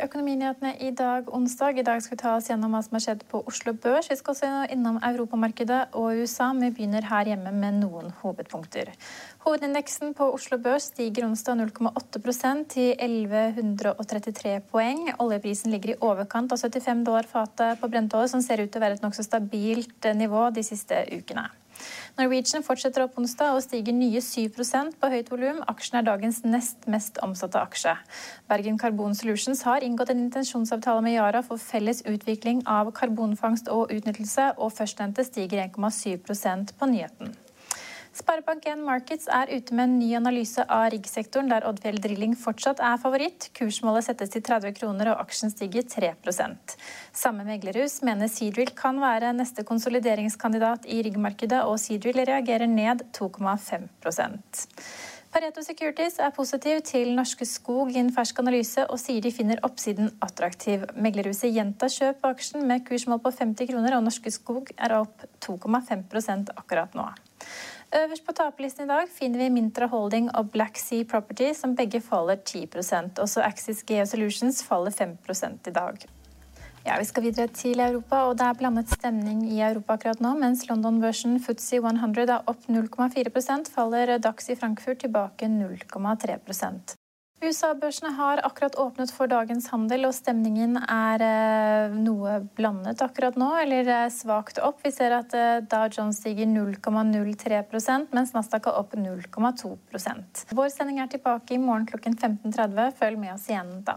til Økonominyhetene i dag, onsdag. I dag skal vi ta oss gjennom hva som har skjedd på Oslo Børs. Vi skal også innom europamarkedet og USA, men vi begynner her hjemme med noen hovedpunkter. Hovedindeksen på Oslo Børs stiger onsdag 0,8% til 1133 poeng. Oljeprisen ligger i overkant av 75 dollar fatet på brentolje, som ser ut til å være et nokså stabilt nivå de siste ukene. Norwegian fortsetter opp onsdag og stiger nye 7 på høyt volum. Aksjen er dagens nest mest omsatte aksje. Bergen Carbon Solutions har inngått en intensjonsavtale med Yara for felles utvikling av karbonfangst og utnyttelse, og førstnevnte stiger 1,7% på nyheten. Sparebank1 Markets er ute med en ny analyse av riggsektoren, der Oddfjell Drilling fortsatt er favoritt. Kursmålet settes til 30 kroner, og aksjen stiger 3% Samme meglerhus mener Seadrill kan være neste konsolideringskandidat i riggmarkedet, og Seadrill reagerer ned 2,5% Pareto Securities er positiv til Norske Skog i en fersk analyse og sier de finner oppsiden attraktiv. Meglerhuset gjentar kjøp av aksjen med kursmål på 50 kroner, og Norske Skog er opp 2,5% akkurat nå. Øverst på taperlisten i dag finner vi Mintra Holding og Black Sea Property, som begge faller 10% Også Axis Geo Solutions faller 5 i dag. Ja, Vi skal videre til Europa, og det er blandet stemning i Europa akkurat nå. Mens London-børsen FTSE 100 er opp 0,4% faller Dax i Frankfurt tilbake 0,3 USA-børsene har akkurat åpnet for dagens handel, og stemningen er eh, noe blandet akkurat nå, eller eh, svakt opp. Vi ser at eh, Dow Jones stiger 0,03% mens Nasdaq er opp 0,2% Vår sending er tilbake i morgen klokken 15.30. Følg med oss igjen da.